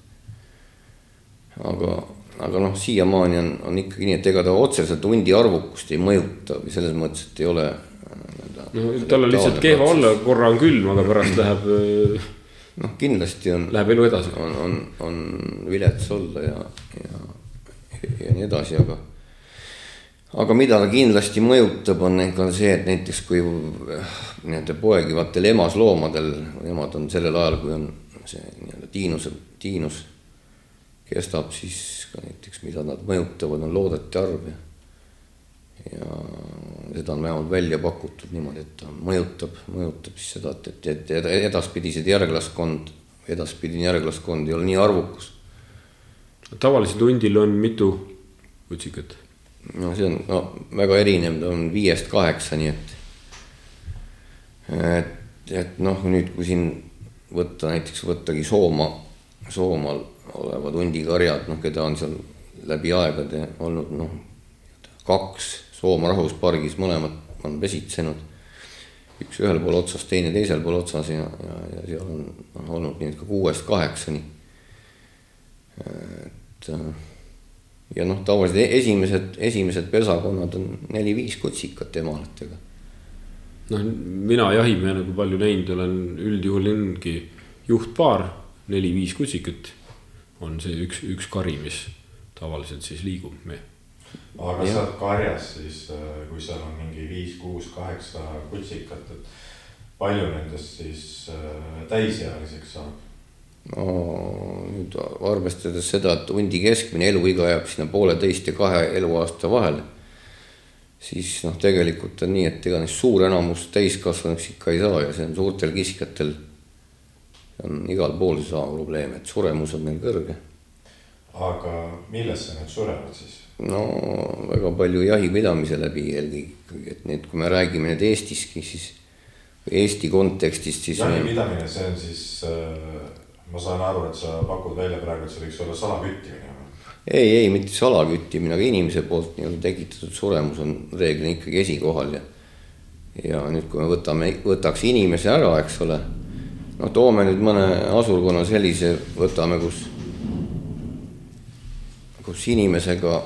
aga, aga noh, siiamaani on, on ikkagi nii, et ega ta otseselt hundi arvukust ei mõjuta või selles mõttes, et ei ole. Äh, no tal on lihtsalt kehva olla, korra on külm, aga pärast läheb. Äh, noh, kindlasti on. Läheb elu edasi. on, on, on vilets olla ja, ja, ja nii edasi, aga aga mida ta kindlasti mõjutab, on ikka see, et näiteks kui nii-öelda poegivatel emasloomadel, emad on sellel ajal, kui on see nii-öelda tiinuse, tiinus kestab, siis ka näiteks, mida nad mõjutavad, on loodete arv ja ja seda on vähemalt välja pakutud niimoodi, et ta mõjutab, mõjutab siis seda, et, et, et edaspidised järglaskond, edaspidine järglaskond ei ole nii arvukas. tavaliselt hundil on mitu kutsikat no see on no väga erinev, ta on viiest kaheksani, et. et, et noh, nüüd kui siin võtta näiteks võttagi Sooma, Soomaal olevad hundikarjad, noh, keda on seal läbi aegade olnud noh, kaks Sooma rahvuspargis, mõlemad on pesitsenud. üks ühel pool otsas, teine teisel pool otsas ja, ja, ja seal on noh, olnud et ka kuuest kaheksani. et ja noh, tavaliselt e-, esimesed, esimesed pesakonnad on neli-viis kutsikat emalatega. noh, mina jahimehena, kui palju näinud olen, üldjuhul ongi juhtpaar, neli-viis kutsikat on see üks, üks kari, mis tavaliselt siis liigub me. aga sealt karjast siis, äh, kui seal on mingi viis, kuus, kaheksa kutsikat, et palju nendest siis äh, täisealiseks saab? no nüüd arvestades seda, et hundi keskmine eluiga jääb sinna pooleteist ja kahe eluaasta vahele, siis noh, tegelikult on nii, et ega neist suur enamus täiskasvanuks ikka ei saa ja see on suurtel kiskjatel on igal pool seesama probleem, et suremus on neil kõrge. aga millesse need surevad siis? no väga palju jahipidamise läbi eelkõige ikkagi, et need, kui me räägime nüüd Eestiski, siis Eesti kontekstist, siis. jahipidamine, see on siis äh ma saan aru, et sa pakud välja praegu, et see võiks olla salaküttimine. ei, ei mitte salaküttimine, aga inimese poolt nii-öelda tekitatud suremus on reeglina ikkagi esikohal ja. ja nüüd, kui me võtame, võtaks inimese ära, eks ole. No toome nüüd mõne asurkonna sellise, võtame, kus, kus inimesega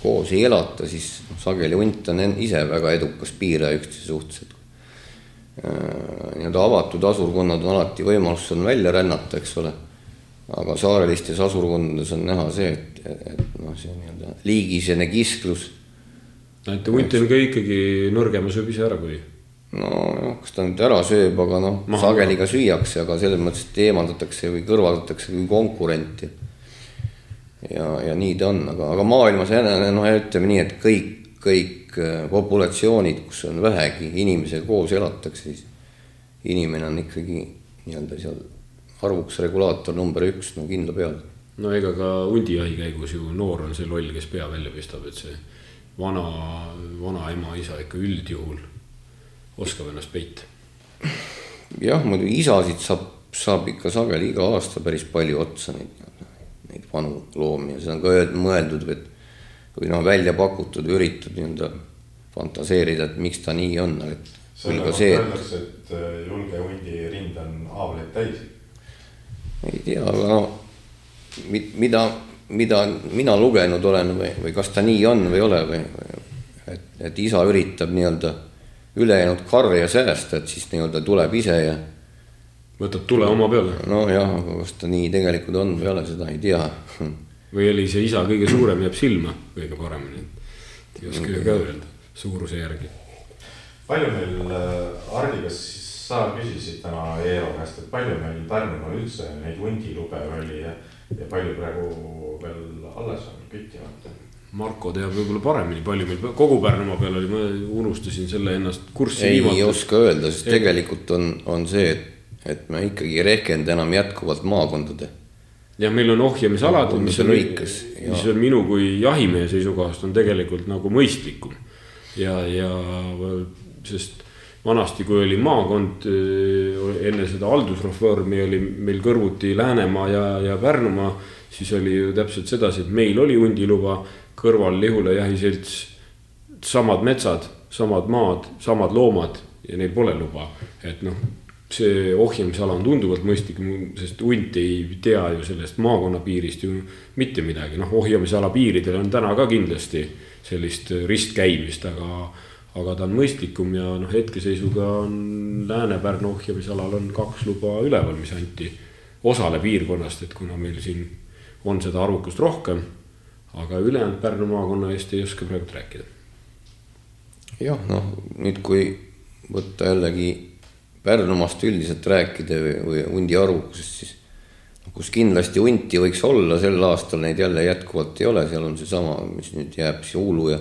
koos ei elata, siis sageli hunt on ise väga edukas piiraja üksteise suhtes, et Äh, nii-öelda avatud asurkonnad on alati võimalus on välja rännata, eks ole. aga saarelistes asurkondades on näha see, et, et noh, see nii-öelda liigisene kisklus. et hunt on ka ikkagi nõrgema sööb ise ära, kui. Nojah, kas ta nüüd ära sööb, aga noh, sageli ka süüakse, aga selles mõttes, et eemaldatakse või kõrvaldatakse kui konkurenti. ja, ja nii ta on, aga, aga maailmas noh, ütleme nii, et kõik, kõik äh, populatsioonid, kus on vähegi inimesega koos elatakse, siis inimene on ikkagi nii-öelda seal arvuks regulaator number üks, no kindla peale. no ega ka hundijahi käigus ju noor on see loll, kes pea välja pistab, et see vana, vanaema, isa ikka üldjuhul oskab ennast peita. jah, muidugi isasid saab, saab ikka sageli iga aasta päris palju otsa neid, neid vanu loomi ja see on ka mõeldud või, või noh, välja pakutud, üritatud nii-öelda fantaseerida, et miks ta nii on, et. selle kohta öeldakse, et äh, julge hundi rind on haavleid täis. ei tea, aga no mida, mida mina lugenud olen või, või kas ta nii on või ei ole või, või et, et isa üritab nii-öelda ülejäänud karja säästa, et siis nii-öelda tuleb ise ja. võtab tule oma peale. nojah, aga kas ta nii tegelikult on või ei ole, seda ei tea. või oli see isa kõige suurem, jääb silma kõige paremini, et ei oska ju ka öelda suuruse järgi. palju meil, äh, kas sa küsisid täna Eero käest, et palju meil Pärnumaal üldse neid hundilube oli ja, ja palju praegu veel alles on küttimata? Marko teab võib-olla paremini, palju meil kogu Pärnumaa peal oli, ma unustasin selle ennast kurssi ei viimata. ei oska öelda, sest ei. tegelikult on, on see, et, et me ikkagi ei rehkenda enam jätkuvalt maakondade. ja meil on ohjamisalad, mis on, mis on minu kui jahimehe seisukohast on tegelikult nagu mõistlikum. ja, ja sest vanasti, kui oli maakond enne seda haldusreformi oli meil kõrvuti Läänemaa ja, ja Pärnumaa, siis oli ju täpselt sedasi, et meil oli hundiluba kõrval Lihula jahiselts, samad metsad, samad maad, samad loomad ja neil pole luba, et noh see ohjamisala on tunduvalt mõistlikum, sest hunt ei tea ju sellest maakonna piirist ju mitte midagi, noh, ohjamisala piiridel on täna ka kindlasti sellist ristkäimist, aga, aga ta on mõistlikum ja noh, hetkeseisuga on Lääne-Pärnu ohjamisalal on kaks luba üleval, mis anti osale piirkonnast, et kuna meil siin on seda arvukust rohkem aga ülejäänud Pärnu maakonna eest ei oska praegu rääkida. jah, noh nüüd, kui võtta jällegi Pärnumaast üldiselt rääkida või, või hundi arvukusest, siis kus kindlasti hunti võiks olla, sel aastal neid jälle jätkuvalt ei ole, seal on seesama, mis nüüd jääb siis Uulu ja,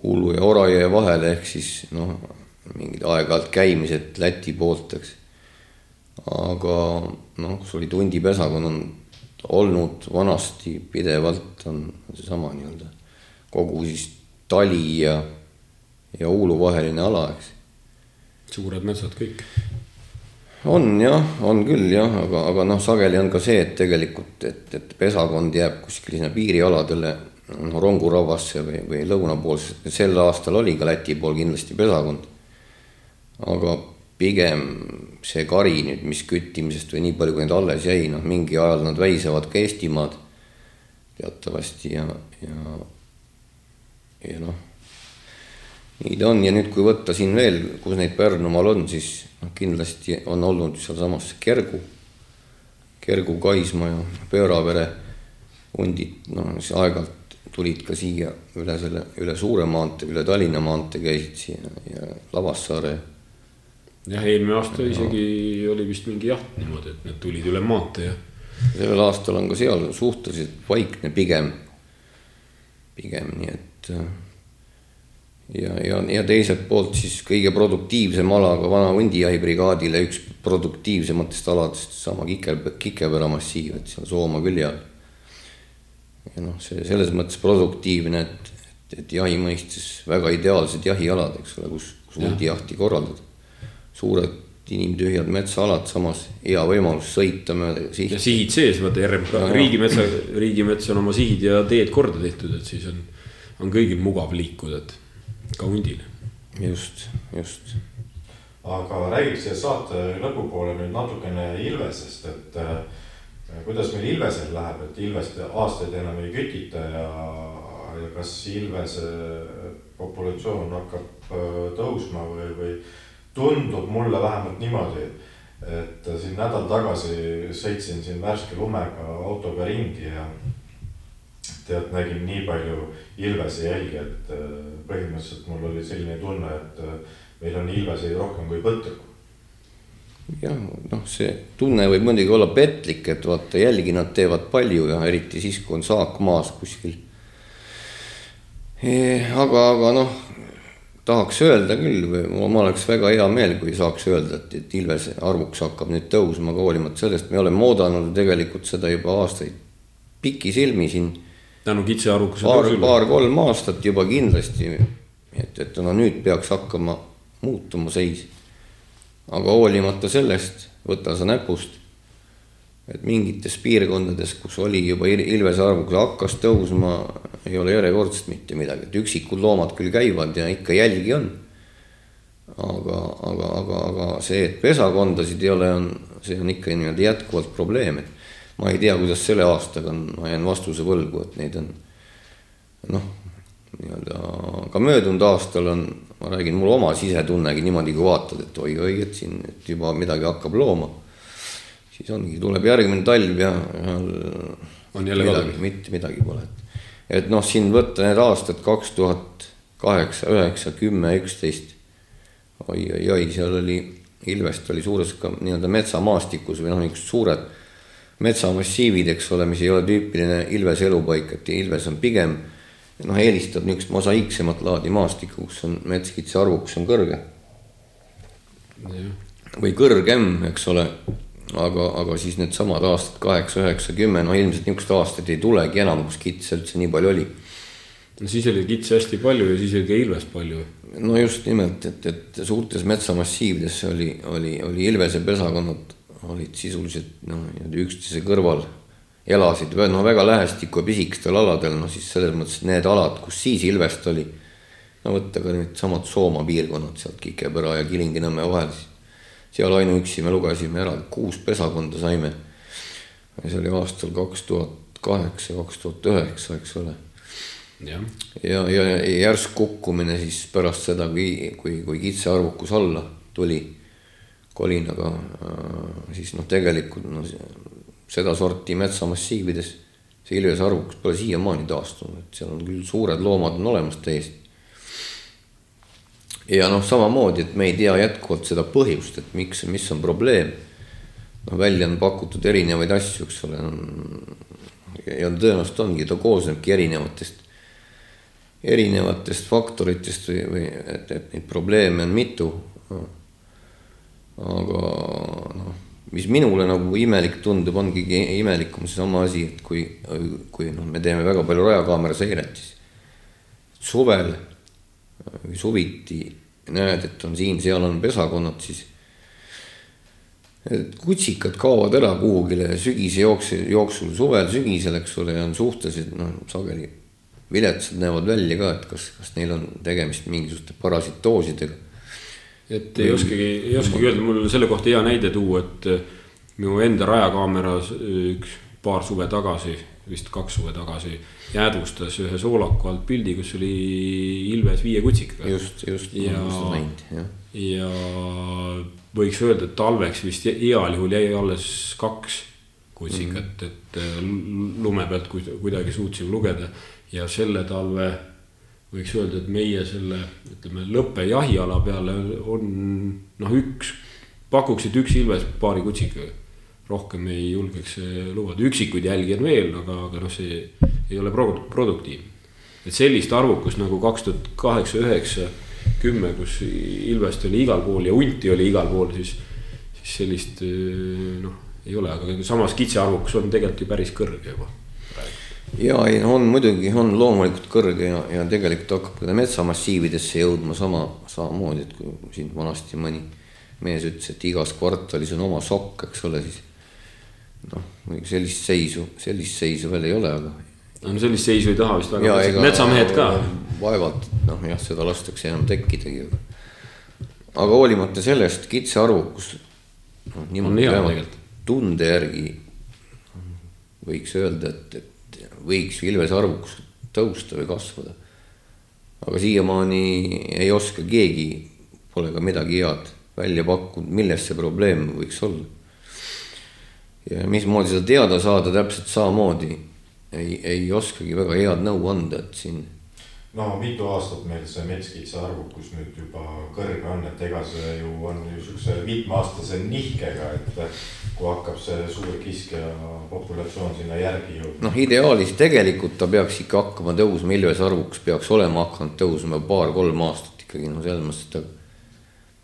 Uulu ja Orajõe vahele, ehk siis noh, mingid aeg-ajalt käimised Läti poolt, eks. aga noh, kus olid hundipesakond on olnud vanasti pidevalt on seesama nii-öelda kogu siis tali ja, ja Uulu vaheline ala, eks. suured metsad kõik. on jah, on küll jah, aga, aga noh, sageli on ka see, et tegelikult, et, et pesakond jääb kuskile sinna piirialadele, noh Ronguravasse või, või lõunapoolsesse, sel aastal oli ka Läti pool kindlasti pesakond. aga pigem see kari nüüd, mis küttimisest või nii palju, kui neid alles jäi, noh, mingi ajal nad väisavad ka Eestimaad teatavasti ja, ja, ja noh, nii ta on. Ja nüüd, kui võtta siin veel, kus neid Pärnumaal on, siis noh, kindlasti on olnud sealsamas Kergu, Kergu, Kaisma ja Pööravere hundid, noh, siis aeg-ajalt tulid ka siia üle selle, üle Suure maantee, üle Tallinna maantee käisid siia ja Lavassaare jah, eelmine aasta isegi oli vist mingi jaht niimoodi, et need tulid üle maantee ja. sellel aastal on ka seal suhteliselt vaikne pigem, pigem nii et. Äh, ja, ja, ja teiselt poolt siis kõige produktiivsem ala ka vana hundijahibrigaadile üks produktiivsematest aladest, sama Kiker, Kikepera massiiv, et seal Soomaa külje all. ja noh, see selles mõttes produktiivne, et, et, et jahi mõistes väga ideaalsed jahialad, eks ole, kus, kus hundijahti korraldada suured inimtühjad metsaalad, samas hea võimalus sõita mööda sihti. ja sihid sees, vaata RMK no, riigimetsa, riigimets on oma sihid ja teed korda tehtud, et siis on, on kõigil mugav liikuda, et ka hundil. just, just. aga räägiks siia saate lõpupoole nüüd natukene Ilvesest, et äh, kuidas meil Ilvesel läheb, et Ilvest aastaid enam ei kütita ja, ja kas Ilvese populatsioon hakkab äh, tõusma või, või tundub mulle vähemalt niimoodi, et siin nädal tagasi sõitsin siin värske lumega autoga ringi ja tead, nägin nii palju ilvese jälgi, et äh, põhimõtteliselt mul oli selline tunne, et äh, meil on ilveseid rohkem kui põtru jah, noh, see tunne võib muidugi olla petlik, et vaata jälgi nad teevad palju ja eriti siis, kui on saak maas kuskil. aga, aga noh, tahaks öelda küll või mul oleks väga hea meel, kui saaks öelda, et, et ilvese arvuks hakkab nüüd tõusma, aga hoolimata sellest me oleme oodanud tegelikult seda juba aastaid pikisilmi siin. tänu kitse arvukuse tõusule. paar-kolm aastat juba kindlasti, et, et no nüüd peaks hakkama muutuma seis aga hoolimata sellest, võta sa näpust, et mingites piirkondades, kus oli juba ilvese arvukus hakkas tõusma, ei ole järjekordselt mitte midagi, et üksikud loomad küll käivad ja ikka jälgi on. aga, aga, aga, aga see, et pesakondasid ei ole, on, see on ikka niimoodi jätkuvalt probleem, et ma ei tea, kuidas selle aastaga on, ma jään vastuse võlgu, et neid on noh, nii-öelda ka möödunud aastal on ma räägin, mul oma sisetunnegi niimoodi, kui vaatad, et oi-oi, et siin et juba midagi hakkab looma. Siis ongi, tuleb järgmine talv ja, ja on jälle midagi, mitte midagi pole. et noh, siin võtta need aastad kaks tuhat kaheksa, üheksa, kümme, üksteist. oi-oi-oi, seal oli, Ilvest oli suures ka nii-öelda metsamaastikus või noh, niisugused suured metsamassiivid, eks ole, mis ei ole tüüpiline Ilvese elupaik, et Ilves on pigem noh, eelistab niisugust mosaiiksemat laadi maastikku, kus on metskitse arvukus on kõrge. või kõrgem, eks ole, aga, aga siis needsamad aastad kaheksa, üheksa, kümme, no ilmselt niisuguseid aastaid ei tulegi enam, kus kitse üldse nii palju oli. no siis oli kitse hästi palju ja siis oli ka ilvest palju. no just nimelt, et, et suurtes metsamassiivides oli, oli, oli ilvese pesakonnad olid sisuliselt noh, niimoodi üksteise kõrval elasid no väga lähestikku pisikestel aladel, no siis selles mõttes need alad, kus siis ilvest oli. no võtta ka needsamad Soomaa piirkonnad sealt Kikepera ja Kilingi-Nõmme vahel, siis seal ainuüksi me lugesime ära, kuus pesakonda saime. see oli aastal kaks tuhat kaheksa, kaks tuhat üheksa, eks ole. ja, ja, ja järsk kukkumine siis pärast seda, kui, kui, kui kitsearvukus alla tuli kolinaga, äh, siis noh, tegelikult noh, sedasorti metsamassiivides see ilvese arvukus pole siiamaani taastunud, et seal on küll suured loomad on olemas täiesti. Ja noh, samamoodi, et me ei tea jätkuvalt seda põhjust, et miks, mis on probleem. noh, välja on pakutud erinevaid asju, eks ole, ja tõenäoliselt ongi, ta koosnebki erinevatest, erinevatest faktoritest või, või et, et neid probleeme on mitu. aga noh mis minule nagu imelik tundub, ongi imelikum seesama asi, et kui, kui noh, me teeme väga palju rajakaamera seiret, siis suvel suviti näed, et on siin-seal on pesakonnad, siis et kutsikad kaovad ära kuhugile sügise jooksul, jooksul suvel, sügisel, eks ole, ja on suhteliselt noh, sageli viletsad näevad välja ka, et kas, kas neil on tegemist mingisuguste parasitoosidega. Et ei oskagi, ei oskagi öelda, mul selle kohta hea näide tuua, et minu enda rajakaameras äh, üks paar suve tagasi, vist kaks suve tagasi, jäädvustas ühe soolaku alt pildi, kus oli ilves viie kutsikaga. just, just. ja, ja võiks öelda, et talveks vist heal juhul jäi alles kaks kutsikat mm, -hmm. et äh, lume pealt kuidagi suutsime lugeda ja selle talve võiks öelda, et meie selle, ütleme, lõppe jahiala peale on noh, üks, pakuksid üks ilves paari kutsikaga. Rohkem ei julgeks lubada, üksikuid jälgi on veel, aga, aga noh, see ei ole pro-, produktiivne. et sellist arvukust nagu kaks tuhat kaheksa, üheksa, kümme, kus ilvest oli igal pool ja hunti oli igal pool, siis, siis sellist noh, ei ole, aga samas kitsearvukus on tegelikult ju päris kõrge juba ja ei, on muidugi, on loomulikult kõrge ja, ja tegelikult hakkab ka metsamassiividesse jõudma sama, samamoodi, et kui siin vanasti mõni mees ütles, et igas kvartalis on oma sokk, eks ole, siis noh, sellist seisu, sellist seisu veel ei ole, aga. no sellist seisu ei taha vist väga metsamehed ka. vaevalt, noh jah, seda lastakse enam tekkidagi, aga. aga hoolimata sellest kitsearvukus, noh niimoodi vähemalt tunde järgi võiks öelda, et, et võiks ilvese arvukus tõusta või kasvada. aga siiamaani ei oska keegi, pole ka midagi head välja pakkunud, milles see probleem võiks olla. Ja mismoodi seda teada saada, täpselt samamoodi ei, ei oskagi väga head nõu anda, et siin. no mitu aastat meil see metskitsa arvukus nüüd juba kõrge on, et ega see ju on ju siukse mitmeaastase nihkega, et kui hakkab see suur kiskja populatsioon sinna järgi jõudma. noh, ideaalis tegelikult ta peaks ikka hakkama tõusma, ilvese arvukus peaks olema hakanud tõusma paar-kolm aastat ikkagi noh, selles mõttes, et ta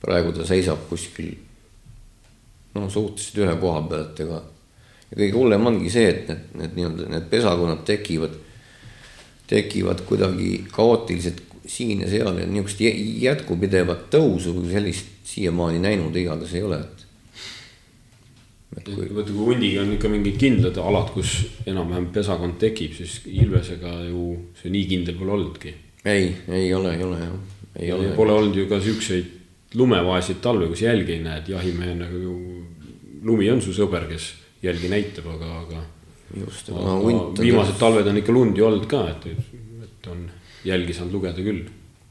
praegu ta seisab kuskil noh, suhteliselt ühe koha peal, et ega ja kõige hullem ongi see, et need, need nii-öelda need pesakonnad tekivad tekivad kuidagi kaootiliselt siin ja seal ja niisugust jätkupidevat tõusu kui sellist siiamaani näinud igatahes ei ole, et. et kui. vaata, kui hundiga on ikka mingid kindlad alad, kus enam-vähem pesakond tekib, siis ilvesega ju see nii kindel pole olnudki. ei, ei ole, ei ole jah, ei ja ole. Pole olnud ju ka siukseid lumevaeseid talve, kus jälgi ei näe, et jahimehena ju lumi on su sõber, kes jälgi näitab, aga, aga just, aga no, hunt. viimased talved on ikka lund ju olnud ka, et, et on jälgi saanud lugeda küll.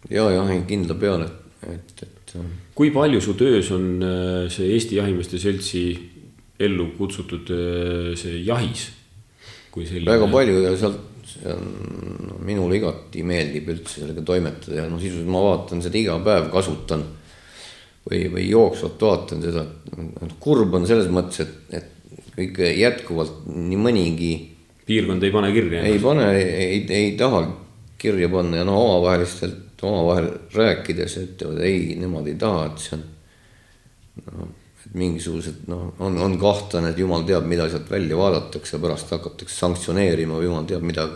ja, jah, kindla peale, et, et. kui palju su töös on äh, see Eesti Jahimeeste Seltsi ellu kutsutud äh, see jahis? Selline... väga palju ja sealt, see on no,, minule igati meeldib üldse sellega toimetada ja noh, sisuliselt ma vaatan seda iga päev, kasutan. või, või jooksvalt vaatan seda, kurb on selles mõttes, et, et kõik jätkuvalt nii mõnigi. piirkond ei pane kirja? ei pane, ei, ei taha kirja panna ja no omavahelistelt, omavahel rääkides ütlevad ei, nemad ei taha, et see on. noh, et mingisugused noh, on, on kahtlane, et jumal teab, mida sealt välja vaadatakse, pärast hakatakse sanktsioneerima või jumal teab mida.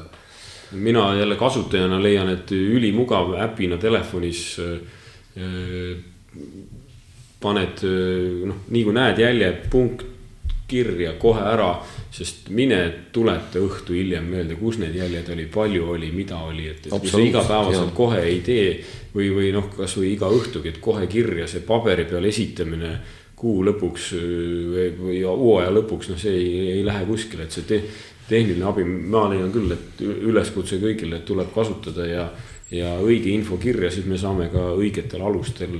mina jälle kasutajana leian, et ülimugav äpina telefonis äh, paned noh, nii kui näed jälje punkt kirja kohe ära, sest mine tuleta õhtu hiljem meelde, kus need jäljed oli, palju oli, mida oli, et, et kui sa igapäevaselt kohe ei tee või, või noh, kasvõi iga õhtugi, et kohe kirja see paberi peal esitamine kuu lõpuks või, või hooaja lõpuks, noh, see ei, ei lähe kuskile, et see te, tehniline abi, ma leian küll, et üleskutse kõigile, tuleb kasutada ja, ja õige info kirja, siis me saame ka õigetel alustel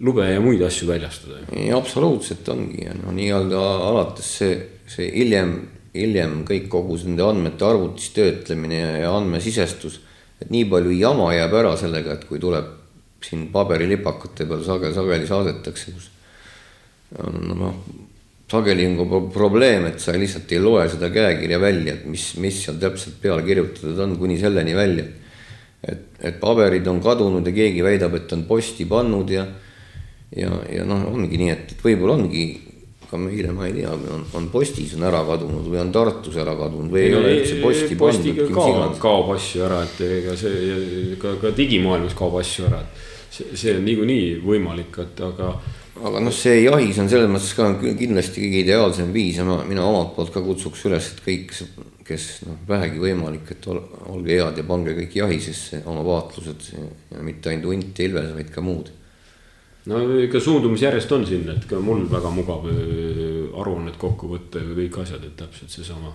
lube ja muid asju väljastada. absoluutselt ongi ja no nii-öelda alates see, see hiljem, hiljem kõik kogu nende andmete arvutis töötlemine ja, ja andmesisestus. et nii palju jama jääb ära sellega, et kui tuleb siin paberilipakate peal sageli, sageli saadetakse, kus noh, sageli on ka probleem, et sa lihtsalt ei loe seda käekirja välja, et mis, mis seal täpselt peale kirjutatud on, kuni selleni välja. et, et paberid on kadunud ja keegi väidab, et on posti pannud ja ja, ja noh, ongi nii, et, et võib-olla ongi ka meile, ma ei tea, on, on postis on ära kadunud või on Tartus ära kadunud või ei, ei ole üldse posti pandud. kaob, kaob asju ära, et ega see ka, ka digimaailmas kaob asju ära, et see, see on niikuinii võimalik, et aga. aga noh, see jahis on selles mõttes ka kindlasti kõige ideaalsem viis ja ma, mina omalt poolt ka kutsuks üles, et kõik, kes noh, vähegi võimalik, et ol, olge head ja pange kõik jahisesse oma vaatlused ja mitte ainult hunt ja ilves, vaid ka muud no ikka suundumus järjest on sinna, et ka mul väga mugav äh, aruannet kokku võtta ja kõik asjad, et täpselt seesama.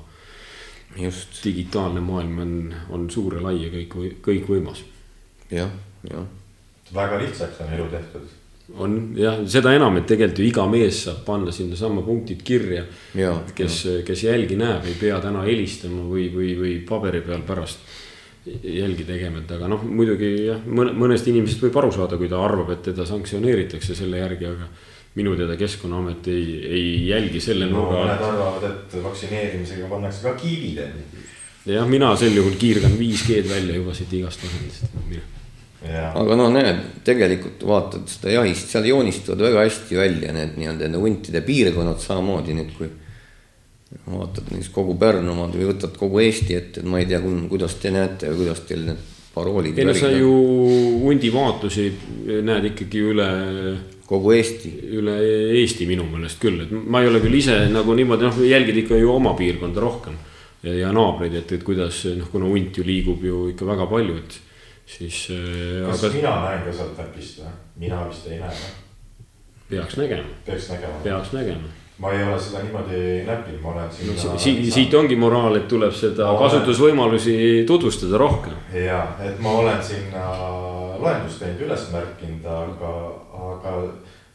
just. digitaalne maailm on, on suur ja lai ja kõik, kõikvõimas. jah, jah. väga lihtsaks on elu tehtud. on jah, seda enam, et tegelikult ju iga mees saab panna sinnasamma punktid kirja. kes, kes jälgi näeb, ei pea täna helistama või, või, või paberi peal pärast jälgi tegema, et aga noh, muidugi jah, mõne, mõnest inimesest võib aru saada, kui ta arvab, et teda sanktsioneeritakse selle järgi, aga minu teada Keskkonnaamet ei, ei jälgi selle no, nurga alt. mõned arvavad, et vaktsineerimisega pannakse ka kiibid enne. jah, mina sel juhul kiirgan 5G-d välja juba siit igast vahendist. aga noh, näed, tegelikult vaatad seda jahist, seal joonistuvad väga hästi välja need nii-öelda huntide piirkonnad samamoodi nüüd, kui vaatad näiteks kogu Pärnumaad või võtad kogu Eesti ette, et ma ei tea, kuidas te näete või kuidas teil need paroolid. ei no sa ju hundi vaatusi näed ikkagi üle. kogu Eesti. üle Eesti minu meelest küll, et ma ei ole küll ise nagu niimoodi noh, jälgid ikka ju oma piirkonda rohkem. ja, ja naabreid, et, et kuidas noh, kuna hunt ju liigub ju ikka väga palju, et siis. Äh, kas aga... mina näen ka sealt äpist või? mina vist ei näe. peaks nägema. peaks nägema. peaks nägema ma ei ole seda niimoodi näppinud, ma olen sinna no,. Si siit ongi moraal, et tuleb seda ma kasutusvõimalusi olen... tutvustada rohkem. ja, et ma olen sinna loendust teinud, üles märkinud, aga, aga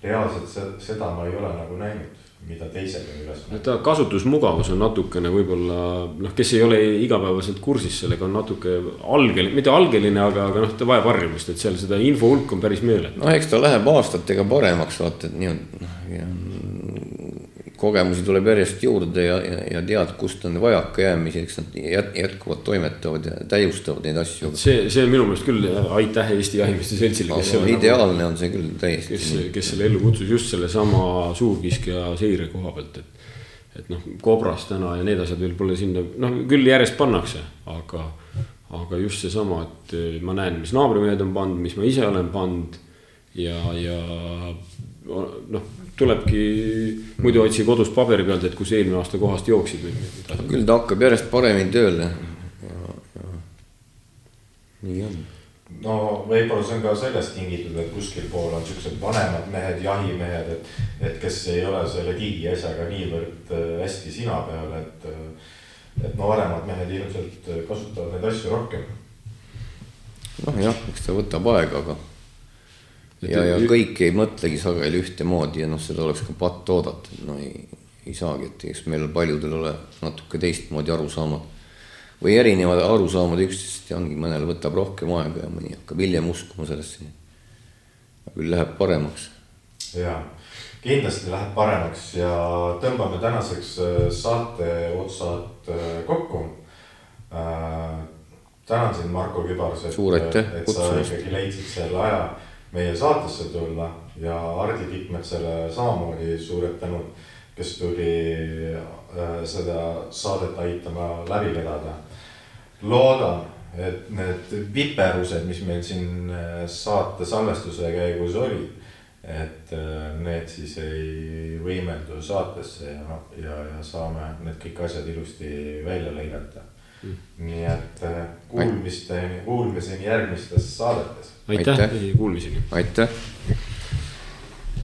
reaalselt seda ma ei ole nagu näinud mida teised on üles no ta kasutusmugavus on natukene võib-olla noh, kes ei ole igapäevaselt kursis sellega, on natuke algeline, mitte algeline, aga, aga noh, ta vajab harjumust, et seal seda info hulk on päris meeletu. no eks ta läheb aastatega paremaks, vaata, et nii on, noh, kogemusi tuleb järjest juurde ja, ja, ja tead, kust on vajakajäämisi, eks nad jät, jätkuvalt toimetavad ja täiustavad neid asju. see, see on minu meelest küll aitäh Eesti Jahimeeste Seltsile, kes aga ideaalne on see küll täiesti. kes, kes selle ellu kutsus just sellesama suurkiskja seire koha pealt, et et noh, Kobras täna ja need asjad veel pole sinna, noh küll järjest pannakse, aga, aga just seesama, et ma näen, mis naabrimehed on pannud, mis ma ise olen pannud ja, ja noh, tulebki muidu otsi kodus paberi pealt, et kus eelmine aasta kohast jooksid või midagi. küll ta hakkab järjest paremini tööle. nii on. no võib-olla see on ka sellest tingitud, et kuskil pool on siuksed vanemad mehed, jahimehed, et, et kes ei ole selle digiasjaga niivõrd äh, hästi sina peal, et. Äh, et nooremad mehed ilmselt kasutavad neid asju rohkem. noh jah, eks ta võtab aega, aga ja, ja kõik ei mõtlegi sageli ühtemoodi ja noh, seda oleks ka patt oodata, no ei, ei saagi, et eks meil paljudel ole natuke teistmoodi arusaamad või erinevad arusaamad üksteisest ja ongi, mõnel võtab rohkem aega ja mõni hakkab hiljem uskuma sellesse. küll läheb paremaks. ja kindlasti läheb paremaks ja tõmbame tänaseks äh, saate otsad äh, kokku äh,. tänan sind, Marko Kübars, et, et sa ikkagi leidsid selle aja meie saatesse tulla ja Hardi Tikmetsale samamoodi suured tänud, kes tuli äh, seda saadet aitama läbi vedada. loodan, et need viperused, mis meil siin äh, saate salvestuse käigus olid, et äh, need siis ei võimeldu saatesse ja, ja, ja saame need kõik asjad ilusti välja lõigata. Mm.. nii et kuulmisteni, kuulmiseni järgmistes saadetes aitäh, aitäh., kuulmiseni. aitäh